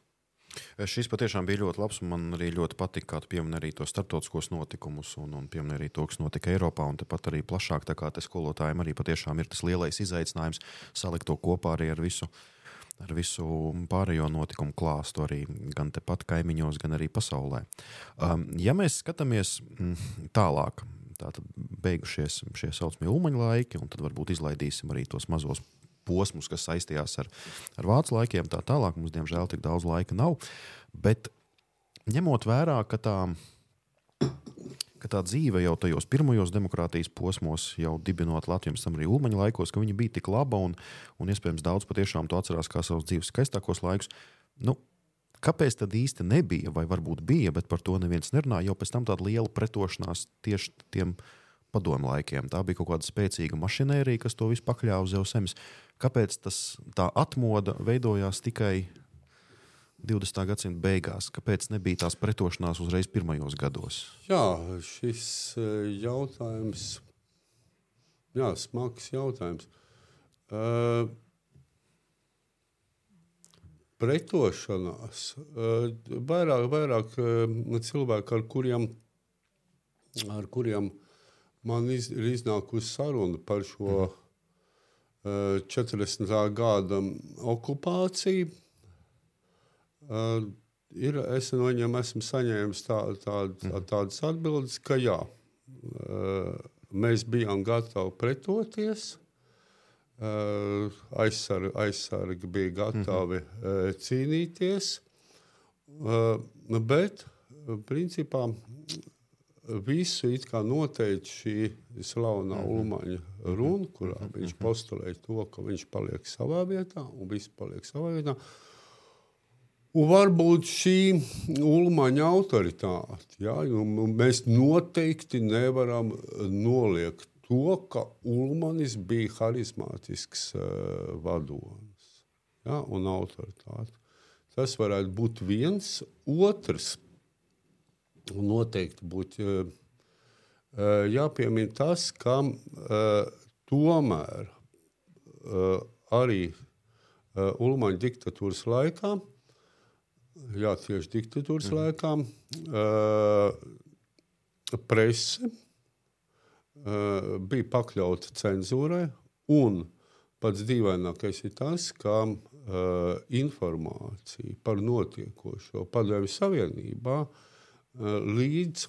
A: Šis patiešām bija ļoti labs. Man arī ļoti patika, kā tu piemini arī tos starptautiskos notikumus, un, un piemini arī to, kas notika Eiropā, un tepat arī plašāk. Tā kā te skolotājiem arī patiešām ir tas lielais izaicinājums salikt to kopā arī ar visu. Ar visu pārējo notikumu klāstu, arī gan tepat kaimiņos, gan arī pasaulē. Um, ja mēs skatāmies mm, tālāk, tātad beigušies šie saucamie ulmaņa laiki, un tad varbūt izlaidīsim arī tos mazos posmus, kas saistījās ar, ar vācu laikiem. Tā tālāk mums, diemžēl, tik daudz laika nav. Bet ņemot vērā, ka tā, ka tā dzīve jau tajos pirmajos demokrātijas posmos, jau dibinot Latviju, tam arī Ulmaņa laikos, ka viņa bija tik laba un, un iespējams daudz patiešām to atcerās kā savus dzīves skaistākos laikus. Nu, Kāpēc tad īsti nebija, vai varbūt bija, bet par to neviens nerunā, jo pēc tam tāda liela pretošanās tieši tiem padomu laikiem. Tā bija kaut kāda spēcīga mašinērija, kas to visu pakļāva uz zemes. Kāpēc tas, tā atmoda veidojās tikai 20. gadsimta beigās? Kāpēc nebija tās pretošanās uzreiz pirmajos gados?
B: Jā, šis e, jautājums, jā, smags jautājums. Uh, pretošanās. Uh, vairāk, vairāk uh, cilvēku, ar kuriem, ar kuriem man iz, ir iznākusi saruna par šo mm 40. gada okupāciju. Ir, es no viņiem esmu saņēmis tā, tā, tā, tādas atbildes, ka jā, mēs bijām gatavi pretoties. Aizsargi, aizsargi bija gatavi mm -hmm. cīnīties, bet principā visu noteica šī slavenā mm -hmm. Ulmaņa runa, kurā mm -hmm. viņš postulēja to, ka viņš paliek savā vietā un viss paliek savā vietā. Un varbūt šī ulmaņa autoritāte, ja, mēs noteikti nevaram noliegt to, ka Ulmanis bija harizmātisks uh, vadonis ja, un autoritāte. Tas varētu būt viens. Otrs, noteikti būtu uh, jāpiemina tas, ka uh, tomēr uh, arī uh, Ulmaņa diktatūras laikā, jā, tieši diktatūras mm. laikā, uh, prese bija pakļauta cenzūrai. Un pats dīvainākais ir tas, ka uh, informācija par notiekošo Padomju Savienībā uh, līdz,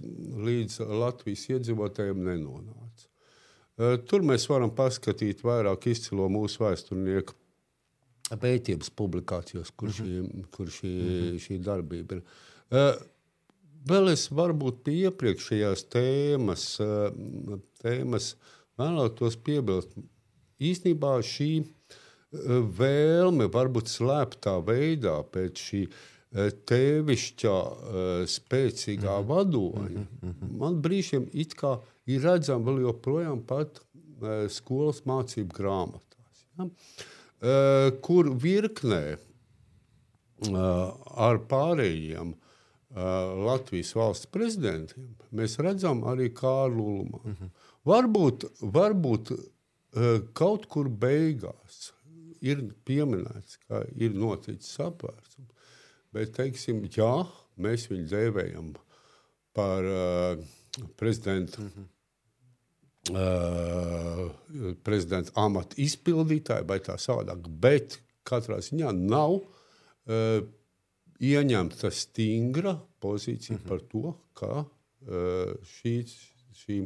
B: līdz Latvijas iedzīvotājiem nenonāca. Tur mēs varam paskatīt vairāk izcilo mūsu vēsturnieku pētījums publikācijās, kur šī, mhm. kur šī, mhm. šī darbība ir. Vēl es varbūt pie iepriekšējās tēmas, tēmas vēlētos piebilst. Īsnībā šī vēlme varbūt slēptā veidā pēc šī uh, Eh, tēvišķā, eh, spēcīgā mm -hmm. vadoņa, mm -hmm. man brīžiem ir redzama vēl joprojām pat eh, skolas mācību grāmatās, ja? kur virknē ar pārējiem Latvijas valsts prezidentiem mēs redzam arī Kārlu Ulmanu. Mm -hmm. Varbūt, varbūt kaut kur beigās ir pieminēts, ka ir noticis sapvērsums. Bet, teiksim, jā, mēs viņu dēvējam par uh, prezidentu. Mm -hmm. Uh, prezidenta amata izpildītāju, vai tā savādāk, bet katrā ziņā nav uh, ieņemta stingra pozīcija mm -hmm. par to, ka uh, šī, šī,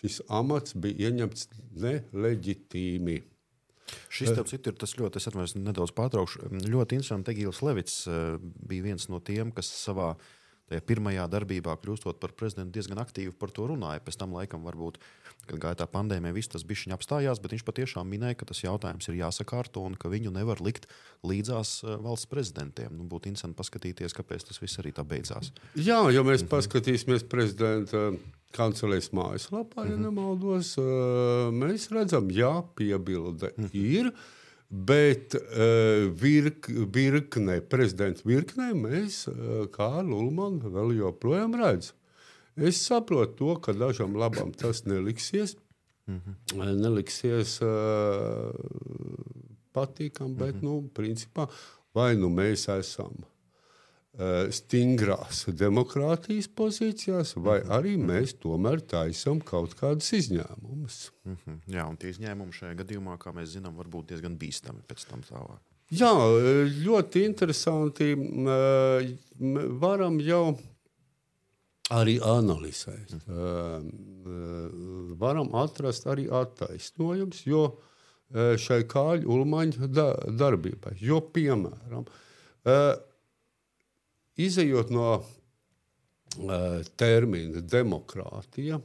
B: šis amats bija ieņemts neleģitīmi.
A: Šis, starp citu, ir tas ļoti, es atvainojos, nedaudz pārtraukšu. Ļoti interesanti. Egīls Levits eh, bija viens no tiem, kas savā pirmajā darbībā, kļūstot par prezidentu, diezgan aktīvi par to runāja. Pēc tam, laikam, varbūt, kad gāja tā pandēmija, viss tas bija apstājās, bet viņš patiešām minēja, ka tas jautājums ir jāsakārto un ka viņu nevar likt līdzās eh, valsts prezidentiem. Nu, būtu interesanti paskatīties, kāpēc tas viss arī tā beidzās.
B: Jā, ja mēs mhm. paskatīsimies prezidenta kancelēs mājaslapā, ja mm -hmm. nemaldos, mēs redzam, jā, piebilde mm -hmm. ir. Bet uh, virk, virknē, prezidenta virknē, mēs uh, kā Lulmanu vēl joprojām redzam. Es saprotu to, ka dažam labam tas neliksies. Mm -hmm. Neliksies uh, nepatīkami, bet, mm -hmm. nu, principā, vai nu mēs esam stingrās demokrātijas pozīcijās, vai arī mēs tomēr taisām kaut kādus izņēmumus.
A: Mm -hmm. Jā, un tie izņēmumi šajā gadījumā, kā mēs zinām, var būt diezgan bīstami pēc tam tālāk.
B: Jā, ļoti interesanti. Varam jau arī analizēt. Mm. Varam atrast arī attaisnojumus, jo šai kāļu ulmaņa darbībai, jo piemēram, izējot no termina demokrātija,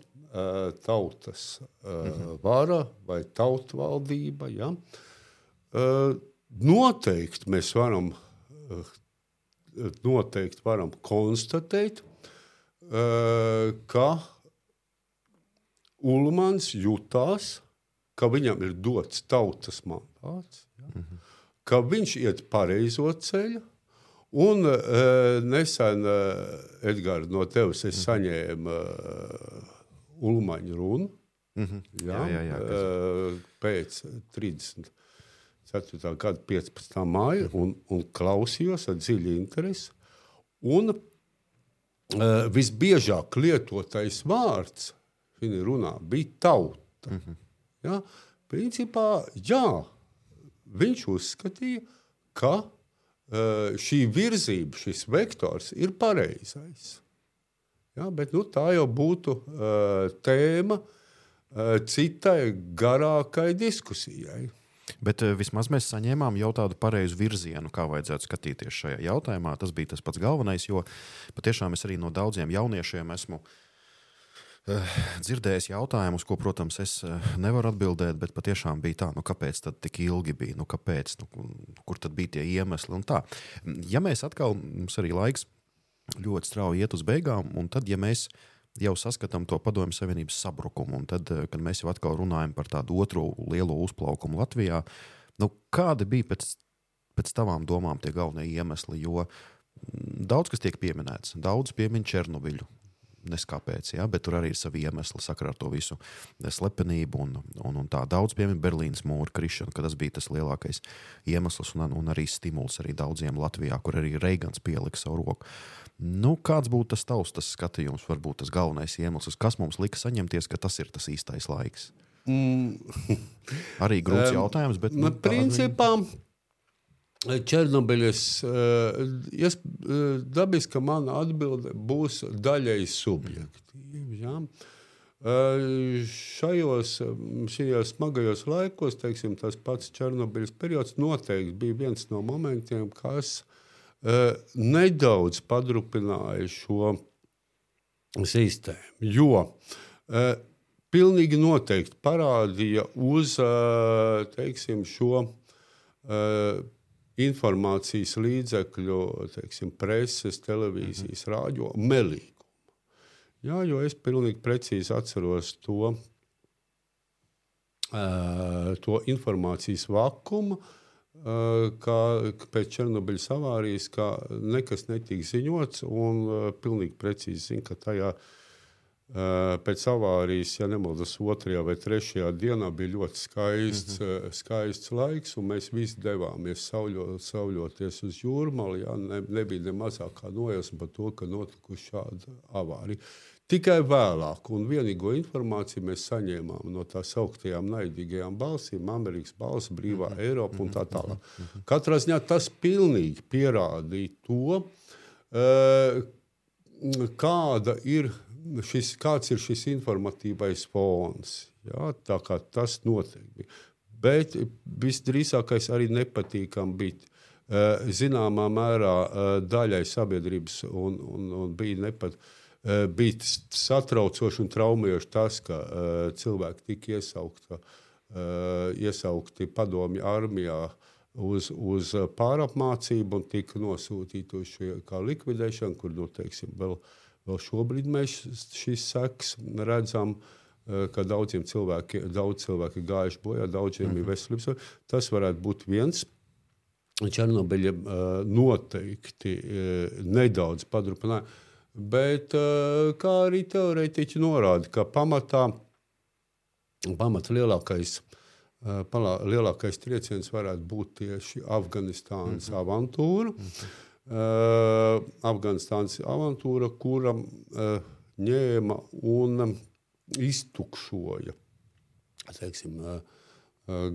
B: tautas mhm. vara vai tautvaldība. Ja, noteikti mēs varam, noteikti varam konstatēt, ka Ulmans jutās, ka viņam ir dots tautas mandāts, ja, mm -hmm. ka viņš iet pareizo ceļu. Un uh, nesen, uh, Edgars, no tevis es -hmm. saņēmu uh, Ulmaņa runu. Mm -hmm. jā, jā, jā, jā, pēc 34. gada 15. māja un, un klausījos ar dziļu interesi. Un visbiežāk lietotais vārds viņa runā bija tauta. Mm -hmm. ja? Principā, jā, viņš uzskatīja, ka uh, šī virzība, šis vektors ir pareizais. Ja? Bet, nu, tā jau būtu uh, tēma citai garākai diskusijai.
A: Bet uh, vismaz mēs saņēmām jau tādu pareizu virzienu, kā vajadzētu skatīties šajā jautājumā. Tas bija tas pats galvenais, jo patiešām es arī no daudziem jauniešiem esmu uh, dzirdējis jautājumus, ko, protams, es uh, nevaru atbildēt, bet patiešām bija tā, nu, kāpēc tad tik ilgi bija, nu, kāpēc, nu, kur tad bija tie iemesli un tā. Ja mēs atkal, mums arī laiks ļoti strauji iet uz beigām, un tad, ja mēs mēs jau saskatām to padomju savienības sabrukumu. Un tad, eh, kad mēs jau atkal runājam par tādu otru lielo uzplaukumu Latvijā, nu, kādi bija pēc, pēc tavām domām tie galvenie iemesli? Jo mm, daudz kas tiek pieminēts, daudz piemin Černobiļu. Neskāpēc, ja, bet tur arī ir savi iemesli sakarā ar to visu slepenību. Un, un, un tā daudz piemēra Berlīnas mūra krišana, ka tas bija tas lielākais iemesls un, un arī stimuls arī daudziem Latvijā, kur arī Reigans pielika savu roku. Nu, kāds būtu tas tavs tas skatījums, varbūt tas galvenais iemesls, kas mums lika saņemties, ka tas ir tas īstais laiks? Mm. Arī grūts jautājums, bet.
B: Nu, principā, Černobiļas uh, dabiski mana atbilde būs daļai subjektīva. Ja? Uh, šajos, šajos smagajos laikos, teiksim, tas pats Černobiļas periods noteikti bija viens no momentiem, kas Eh, nedaudz padrupināja šo sistēmu. Jo pilnīgi noteikti parādīja uz teiksim, šo informācijas līdzekļu, teiksim, preses, televīzijas, mhm. rādio melīgumu. Jā, jo es pilnīgi precīzi atceros to, uh, to informācijas vakumu, uh, ka pēc Černobiļas avārijas nekas netika ziņots, un uh, pilnīgi precīzi zina, ka tajā uh, pēc avārijas, ja nemaldos, otrajā vai trešajā dienā bija ļoti skaists, mm -hmm. skaists laiks, un mēs visi devāmies sauļo, sauļoties uz jūrmali. Ja, ne, nebija ne mazākā nojausma par to, ka notikusi šāda avārija. Tikai vēlāk, un vienīgo informāciju mēs saņēmām no tā sauktām naidīgajām balsīm, Amerikas balss, brīvā mm -hmm. Eiropa un tā mhm. tālāk. Mm -hmm. Katrā ziņā tas pilnīgi pierādīja to, uh, kāda ir šis, kāds ir šis informatīvais fons. Jā, tā kā tas noteikti bija. Bet visdrīzākais arī nepatīkami bija. Uh, zināmā mērā uh, daļai sabiedrības un, un, un bija nepatīkami Eh, bija satraucoši un traumējoši tas, ka cilvēki tika iesaukta, iesaukti padomju armijā uz, uz pārapmācību un tika nosūtīti uz šo likvidēšanu, kur nu, teiksim, vēl, vēl šobrīd mēs šīs sekas redzam. Uh, ka daudziem cilvēkiem daudz cilvēki ir gājuši bojā, daudziem -hmm. ir mhm. veselības. Tas varētu būt viens Černobiļa noteikti nedaudz padrupināja. Bet eh, kā arī teorētiķi norāda, ka pamatā, pamatā lielākais palā, lielākais trieciens varētu būt tieši Afganistānas mm -hmm. avantūra. Mm -hmm. Uh, Afganistānas avantūra, kura uh, ņēma un iztukšoja teiksim, uh,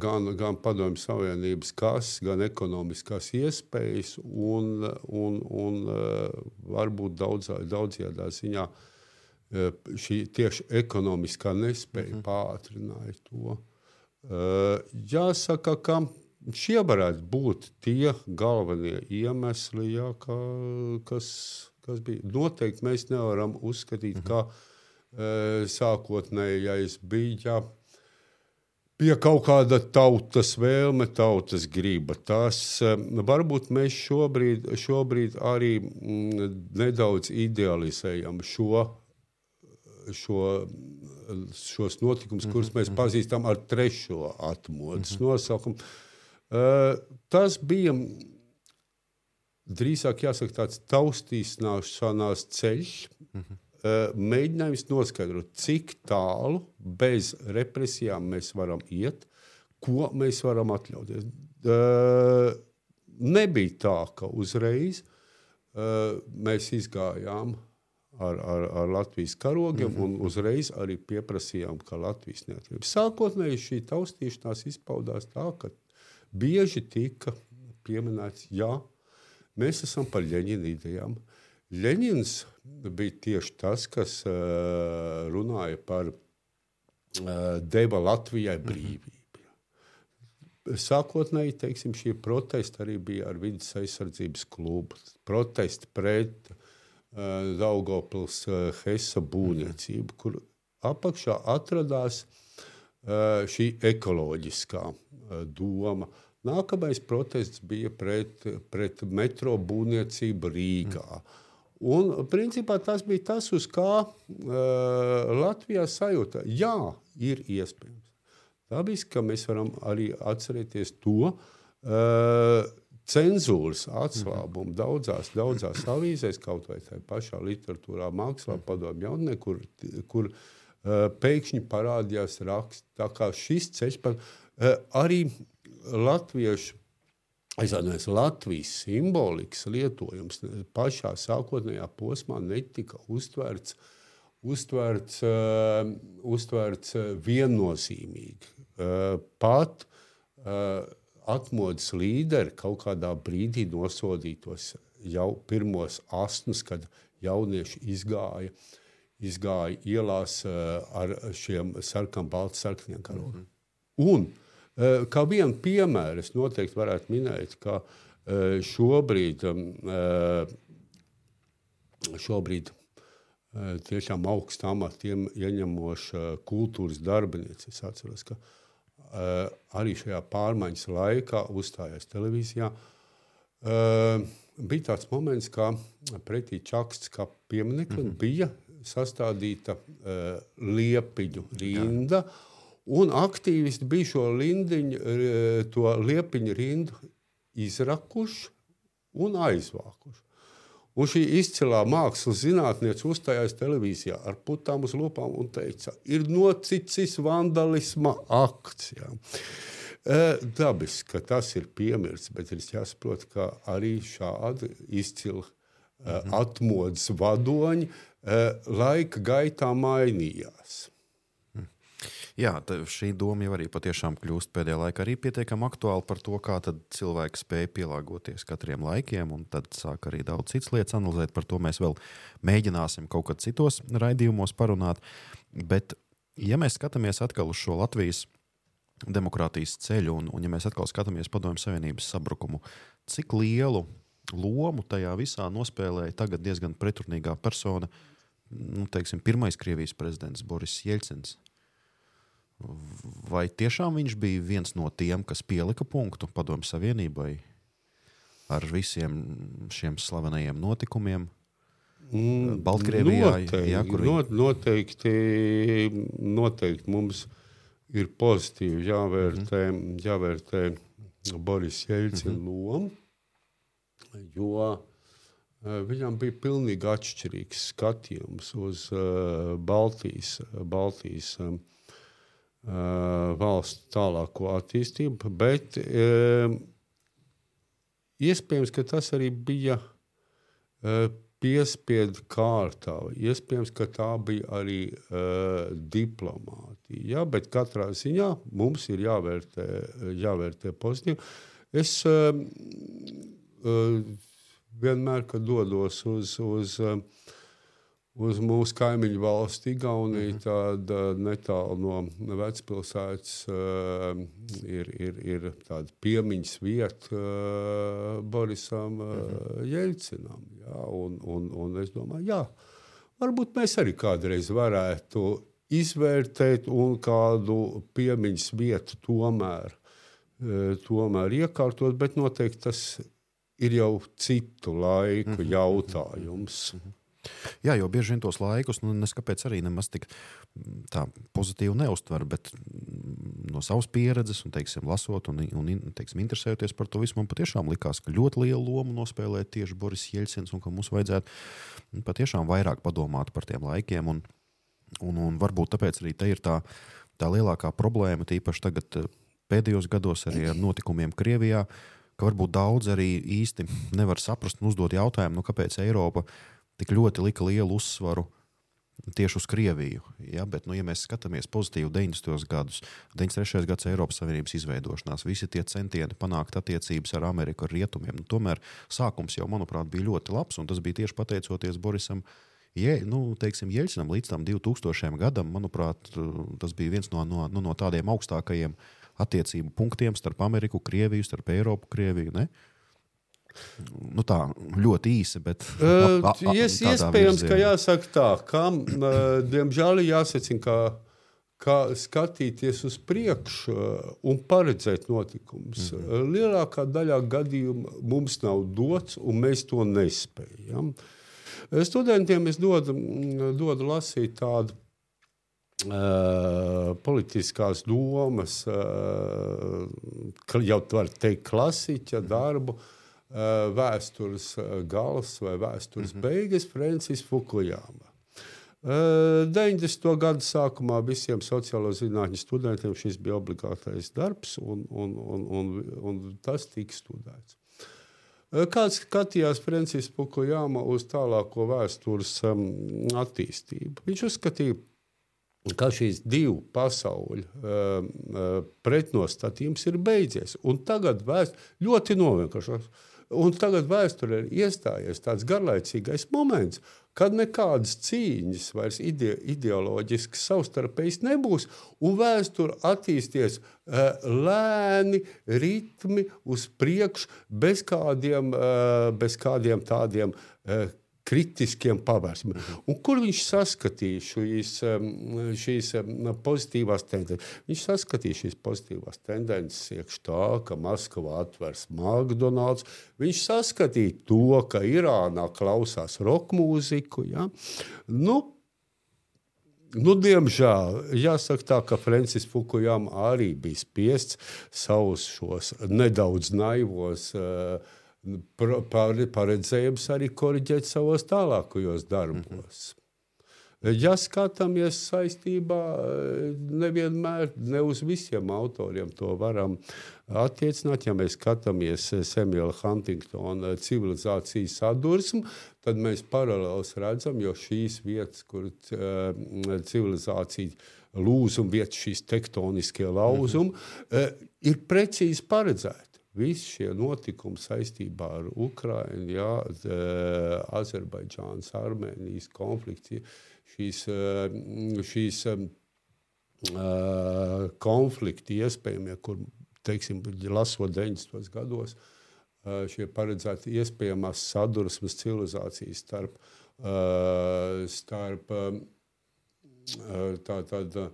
B: gan, gan Padomju Savienības kases, gan ekonomiskās iespējas, un, un, un varbūt daudzā, daudzajā ziņā šī tieši ekonomiskā nespēja -hmm. pātrināja to. Jāsaka, ka šie varētu būt tie galvenie iemesli, jā, ka, kas, kas bija. Noteikti mēs nevaram uzskatīt, -hmm. ka sākotnējais bija bija kaut kāda tautas vēlme, tautas griba. Tas varbūt mēs šobrīd, šobrīd arī mm, nedaudz idealizējam šo, šo, šos notikumus, kurus mēs mhm. pazīstam ar trešo atmodas mm -hmm. nosaukumu. Uh, tas bija drīzāk jāsaka tāds taustīšanās ceļš. Mm -hmm Eh, mēģinājums noskaidrot, cik tālu bez represijām mēs varam iet, ko mēs varam atļauties. Eh, nebija tā, ka uzreiz eh, mēs izgājām ar, ar, ar Latvijas karogiem mm -hmm. un uzreiz arī pieprasījām, ka Latvijas neatkarība. Sākotnēji šī taustīšanās izpaudās tā, ka bieži tika pieminēts, jā, mēs esam par Ļeņina idejām. Ļeņins bija tieši tas, kas uh, runāja par uh, deva Latvijai mhm. brīvību. Sākotnēji teiksim, šie protesti arī bija ar vidas aizsardzības klubu. Protesti pret uh, Daugopils Hesa būvniecību, kur apakšā atradās uh, šī ekoloģiskā uh, doma. Nākamais protests bija pret, pret metro būvniecību Rīgā. Un, principā, tas bija tas, uz kā uh, Latvijā sajūta. Jā, ir iespējams. Dabiski, ka mēs varam arī atcerēties to uh, cenzūras atslābumu daudzās, daudzās avīzēs, kaut vai tajā pašā literatūrā, mākslā, padomju jaunatnē, kur, kur uh, pēkšņi parādījās raksts. Tā kā šis ceļš par uh, arī latviešu aizādājums Latvijas simbolikas lietojums pašā sākotnējā posmā netika uztverts, uztverts, uh, uztverts uh, viennozīmīgi. Uh, pat uh, atmodas līderi kaut kādā brīdī nosodītos jau pirmos astnus, kad jaunieši izgāja, izgāja ielās uh, ar šiem sarkaniem, baltiem, sarkaniem karogiem. Mm -hmm. Eh, kā vienu piemēru es noteikti varētu minēt, ka eh, šobrīd, eh, šobrīd tiešām augstu amatiem ieņemoša kultūras darbinieca. Es atceros, ka arī šajā pārmaiņas laikā uzstājās televīzijā. Bija tāds moments, ka pretī čaksts kā piemineklim mm -hmm. bija sastādīta liepiņu rinda. Jā Un aktīvisti bija šo lindiņu, e, to liepiņu rindu izrakuši un aizvākuši. Un šī izcilā mākslas zinātniece uzstājās televīzijā ar putām uz lupām un teica, ir nocicis vandalisma akts. Jā. E, dabiski, ka tas ir piemirsts, bet ir jāsaprot, ka arī šādi izcili -hmm. atmodas vadoņi laika gaitā mainījās.
A: Jā, šī doma jau arī patiešām kļūst pēdējā laikā arī pietiekami aktuāla par to, kā cilvēks spēja pielāgoties katriem laikiem, un tad sāk arī daudz citas lietas analizēt. Par to mēs vēl mēģināsim kaut kad citos raidījumos parunāt. Bet, ja mēs skatāmies atkal uz šo Latvijas demokrātijas ceļu, un, un ja mēs atkal skatāmies Padomju Savienības sabrukumu, cik lielu lomu tajā visā nospēlēja tagad diezgan pretrunīgā persona, nu, teiksim, pirmais Krievijas prezidents Boris Jelcins. Vai tiešām viņš bija viens no tiem, kas pielika punktu Padomju Savienībai ar visiem šiem slavenajiem notikumiem? Mm, Baltkrievijā
B: noteikti, jā, kur viņi... noteikti, noteikti mums ir pozitīvi jāvērtē, mm -hmm. jāvērtē Boris Jelcina mm -hmm. loma, jo viņam bija pilnīgi atšķirīgs skatījums uz uh, Baltijas, Baltijas um, uh, valsts tālāko attīstību, bet iespējams, ka tas arī bija piespiedu kārtā. Iespējams, ka tā bija arī uh, diplomātija. Ja? Bet katrā ziņā mums ir jāvērtē, jāvērtē pozitīvi. Es uh, uh, vienmēr, kad dodos uz, uz uh, uz mūsu kaimiņu valsti, Igauniju, mm -hmm. tad netālu no vecpilsētas uh, ir, ir, ir tāda piemiņas vieta Borisam mm -hmm. Jeļcinam. Jā, un, un, un es domāju, jā, varbūt mēs arī kādreiz varētu izvērtēt un kādu piemiņas vietu tomēr, tomēr iekārtot, bet noteikti tas ir jau citu laiku mm -hmm. jautājums. Mm -hmm.
A: Jā, jo bieži vien tos laikus, nu, neskapēc arī nemaz tik mm, pozitīvi neustver, bet mm, no savas pieredzes, un, teiksim, lasot un, un teiksim, interesējoties par to visu, man patiešām likās, ka ļoti lielu lomu nospēlē tieši Boris Jelcins, un ka mums vajadzētu mm, patiešām vairāk padomāt par tiem laikiem. Un, un, un varbūt tāpēc arī te ir tā, tā lielākā problēma, tīpaši tagad eh, pēdējos gados arī ar notikumiem Krievijā, ka varbūt daudz arī īsti nevar saprast un uzdot jautājumu, nu, kāpēc Eiropa ir tik ļoti lika lielu uzsvaru tieši uz Krieviju. Ja? Bet, nu, ja mēs skatāmies pozitīvi 90. gadus, 93. gads Eiropas Savienības izveidošanās, visi tie centieni panākt attiecības ar Ameriku, ar rietumiem, nu, tomēr sākums jau, manuprāt, bija ļoti labs, un tas bija tieši pateicoties Borisam. Je, nu, teiksim, Jeļcinam līdz tam 2000. gadam, manuprāt, tas bija viens no, no, nu, no tādiem augstākajiem attiecību punktiem starp Ameriku, Krieviju, starp Eiropu, Krieviju. Ne? Uh, Nu tā ļoti īsi, bet.
B: Uh, a, a, ies, iespējams, virzienā. ka jāsaka tā, ka, uh, diemžēl, jāsacina, ka, kā skatīties uz priekšu un paredzēt notikumus. Mm -hmm. Lielākā daļā gadījumu mums nav dots, un mēs to nespējam. Studentiem es dodu, dodu lasīt tādu Uh, politiskās domas, uh, jau tā var teikt, klasiķa darbu. Uh, Eh, vēstures eh, gals vai vēstures mm -hmm. beigas Francis Fukujāma. 90. Eh, gada sākumā visiem sociālo zinātņu studentiem šis bija obligātais darbs, un, un, un, un, un tas tika studēts. Kāds skatījās Francis Fukujāma uz tālāko vēstures attīstību? Viņš uzskatīja, ka šīs divu pasauļu um, uh, pretnostatījums ir beidzies. Un tagad vēst, ļoti novienkāršos Un tagad vēsturē ir iestājies tāds garlaicīgais moments, kad nekādas cīņas vairs ide ideoloģiskas savstarpējas nebūs, un vēsture attīstīsies uh, lēni, ritmi uz priekšu, bez kādiem, uh, bez kādiem tādiem uh, kritiskiem pavērsmiem. Un kur viņš saskatīja šīs, šīs pozitīvās tendences? Viņš saskatīja šīs pozitīvās tendences iekš tā, ka Maskavā atvērs McDonald's. Viņš saskatīja to, ka Irānā klausās roka mūziku. Ja? Nu, Nu, diemžēl jāsaka tā, ka Francis Fukujama arī bija spiests savus šos nedaudz naivos uh, paredzējums arī korģēt savos tālākajos darbos. -hmm. Ja skatāmies saistībā, nevienmēr ne uz visiem autoriem to varam attiecināt. Ja mēs skatāmies Samuela Huntingtona civilizācijas sadursmu, tad mēs paralēlus redzam, jo šīs vietas, kur civilizācija lūzuma vietas, šīs tektoniskie lauzumi, mm -hmm. ir precīzi paredzēti. Visi šie notikumi saistībā ar Ukrajinu, jā, Azerbaidžānas, Armēnijas konflikts, šīs, šīs konflikti iespējamie, kur, teiksim, lasot 90. gados, šie paredzēti iespējamās sadursmes civilizācijas starp, starp tā, tāda,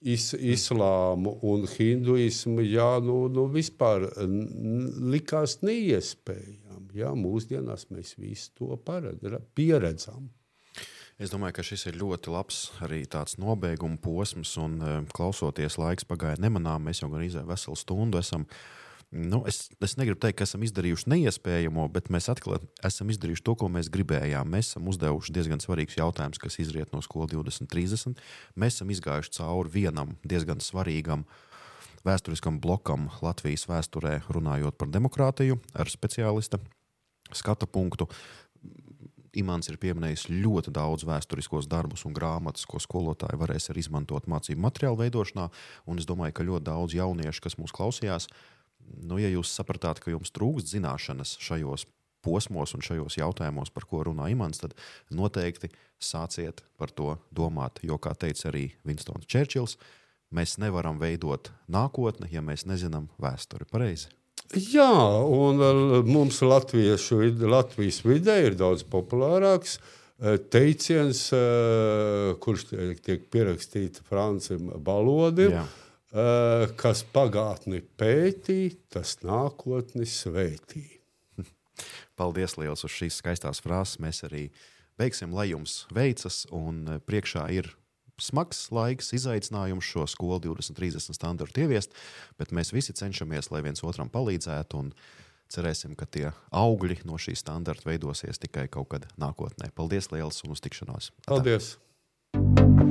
B: is, islāmu un hinduismu, jā, nu, nu vispār likās neiespējami. Jā, mūsdienās mēs visu to paredz, pieredzam.
A: Es domāju, ka šis ir ļoti labs arī tāds nobeiguma posms, un klausoties, laiks pagāja nemanām. Mēs jau gan izdevuši veselu stundu esam Nu, es, es negribu teikt, ka esam izdarījuši neiespējamo, bet mēs atkal esam izdarījuši to, ko mēs gribējām. Mēs esam uzdevuši diezgan svarīgus jautājumus, kas izriet no skolas 2030. Mēs esam izgājuši cauri vienam diezgan svarīgam vēsturiskam blokam Latvijas vēsturē, runājot par demokrātiju, ar speciālista skatu punktu. Imants ir pieminējis ļoti daudz vēsturiskos darbus un grāmatas, ko skolotāji varēs izmantot mācību materiālu veidošanā. Es domāju, ka ļoti daudz jauniešu, kas mūs klausījās, nu, ja jūs sapratāt, ka jums trūkst zināšanas šajos posmos un šajos jautājumos, par ko runā Imants, tad noteikti sāciet par to domāt. Jo, kā teica arī Vinstons Čērčils, mēs nevaram veidot nākotni, ja mēs nezinām vēsturi pareizi.
B: Jā, un mums latviešu, Latvijas vidē ir daudz populārāks eh, teiciens, eh, kurš tiek pierakstīts Francim Balodim. Jā. Eh, kas pagātni pētī, tas nākotni svētī.
A: Paldies liels uz šīs skaistās frāzes. Mēs arī beigsim, lai jums veicas, un priekšā ir smags laiks, izaicinājums šo skolu 2030 standartu ieviest, bet mēs visi cenšamies, lai viens otram palīdzētu. Cerēsim, ka tie augļi no šī standarta veidosies tikai kaut kad nākotnē. Paldies liels un uz tikšanos!
B: Paldies! Atā.